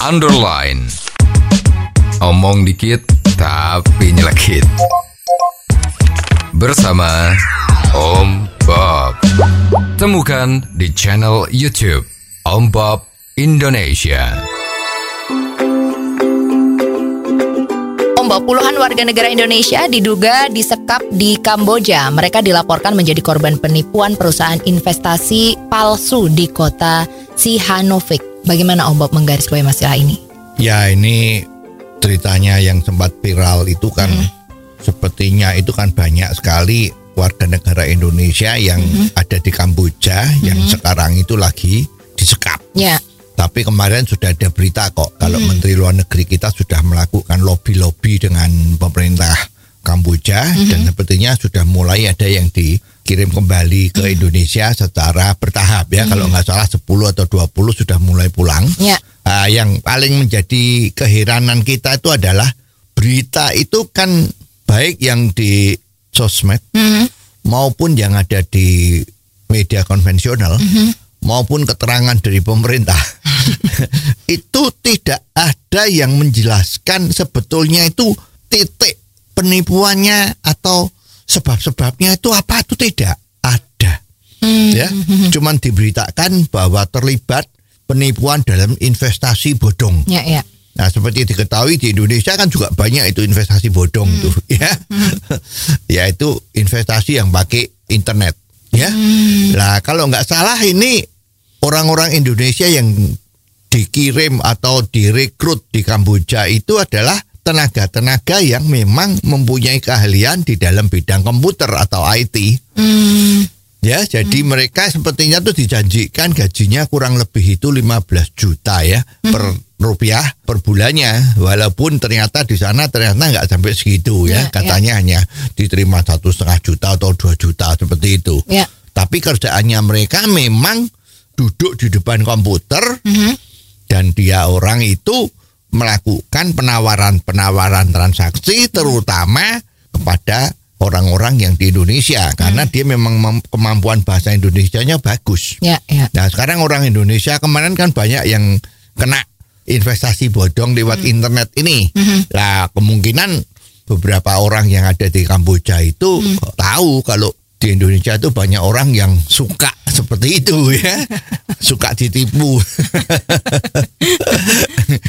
underline. Omong dikit tapi nyelekit. Bersama Om Bob. Temukan di channel YouTube Om Bob Indonesia. Ombak puluhan warga negara Indonesia diduga disekap di Kamboja. Mereka dilaporkan menjadi korban penipuan perusahaan investasi palsu di kota Sihanouk. Bagaimana Ombak menggarisbawahi masalah ini? Ya ini ceritanya yang sempat viral itu kan sepertinya itu kan banyak sekali warga negara Indonesia yang ada di Kamboja yang sekarang itu lagi disekap. Ya, Tapi kemarin sudah ada berita kok kalau Menteri Luar Negeri kita sudah melakukan lobby-lobby dengan pemerintah Kamboja dan sepertinya sudah mulai ada yang dikirim kembali ke Indonesia secara bertahap ya. Kalau nggak salah 10 atau 20 sudah mulai pulang. ya, Ah, yang paling menjadi keheranan kita itu adalah berita itu kan baik yang di sosmed Mhm. maupun yang ada di media konvensional maupun keterangan dari pemerintah. Itu tidak ada yang menjelaskan sebetulnya itu titik penipuannya atau sebab-sebabnya itu apa? Itu tidak ada. Ya cuman diberitakan bahwa terlibat penipuan dalam investasi bodong. Ya, ya. Nah, seperti diketahui di Indonesia kan juga banyak itu investasi bodong tuh, ya. Yaitu investasi yang pakai internet, ya. Lah, kalau nggak salah ini orang-orang Indonesia yang dikirim atau direkrut di Kamboja itu adalah tenaga-tenaga yang memang mempunyai keahlian di dalam bidang komputer atau IT. Hmm, Ya, jadi mereka sepertinya tuh dijanjikan gajinya kurang lebih itu 15 juta ya per rupiah per bulannya. Walaupun ternyata di sana ternyata nggak sampai segitu Ya, ya. ya. Katanya hanya diterima satu setengah juta atau dua juta seperti itu. ya. Tapi kerjaannya mereka memang duduk di depan komputer Mhm. dan dia orang itu melakukan penawaran-penawaran transaksi terutama kepada orang-orang yang di Indonesia karena dia memang mem- kemampuan bahasa Indonesianya bagus. Ya, ya. Nah, sekarang orang Indonesia kemarin kan banyak yang kena investasi bodong lewat internet ini. Lah, kemungkinan beberapa orang yang ada di Kamboja itu tahu kalau di Indonesia itu banyak orang yang suka seperti itu ya. suka ditipu.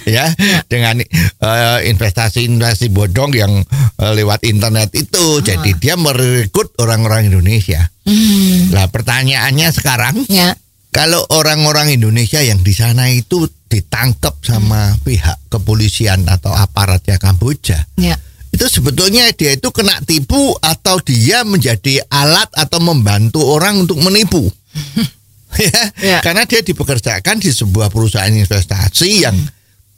ya, dengan eh, investasi-investasi bodong yang eh, lewat internet itu. Jadi dia merekrut orang-orang Indonesia. Hmm, Lah pertanyaannya sekarang ya. kalau orang-orang Indonesia yang di sana itu ditangkap sama pihak kepolisian atau aparatnya Kamboja, Ya. itu sebetulnya dia itu kena tipu atau dia menjadi alat atau membantu orang untuk menipu. Ya, Ya. karena dia dipekerjakan di sebuah perusahaan investasi yang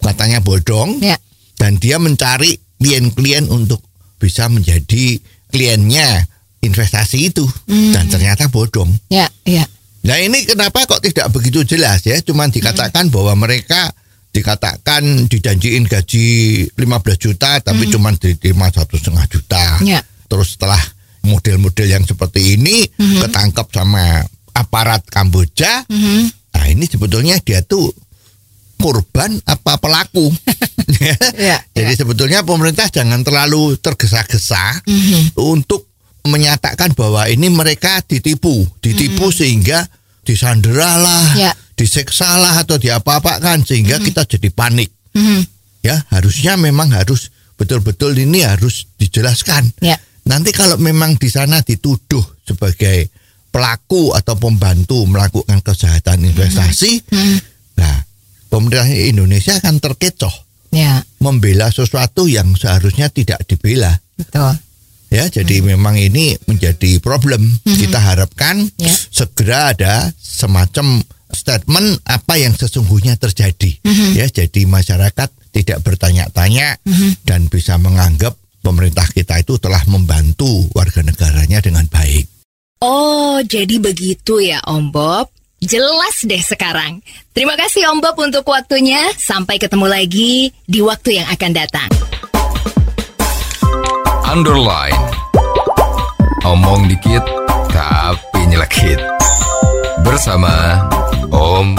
katanya bodong Ya. dan dia mencari klien-klien untuk bisa menjadi kliennya investasi itu dan ternyata bodong. Ya, ya. Nah ini kenapa kok tidak begitu jelas ya? Cuman dikatakan bahwa mereka dikatakan dijanjiin gaji 15 juta tapi cuman diterima satu setengah juta. Ya. Terus setelah model-model yang seperti ini ketangkep sama aparat Kamboja, Mhm. nah ini sebetulnya dia tuh korban apa pelaku? Ya, Jadi sebetulnya pemerintah jangan terlalu tergesa-gesa Mhm. untuk menyatakan bahwa ini mereka ditipu, ditipu sehingga disandera lah, Ya. diseksa lah atau diapa-apakan sehingga kita jadi panik. Mhm. Ya, harusnya memang harus betul-betul ini harus dijelaskan. Ya. Nanti kalau memang di sana dituduh sebagai pelaku atau pembantu melakukan kejahatan investasi, Mhm. nah pemerintah Indonesia akan terkecoh Ya, membela sesuatu yang seharusnya tidak dibela. betul. Ya, jadi memang ini menjadi problem. Kita harapkan Ya. segera ada semacam statement apa yang sesungguhnya terjadi. Ya, jadi masyarakat tidak bertanya-tanya dan bisa menganggap pemerintah kita itu telah membantu warga negaranya dengan baik. Oh, jadi begitu ya Om Bob. Jelas deh sekarang. Terima kasih Om Bob untuk waktunya. Sampai ketemu lagi di waktu yang akan datang. underline. Omong dikit tapi nyelekit. Bersama Om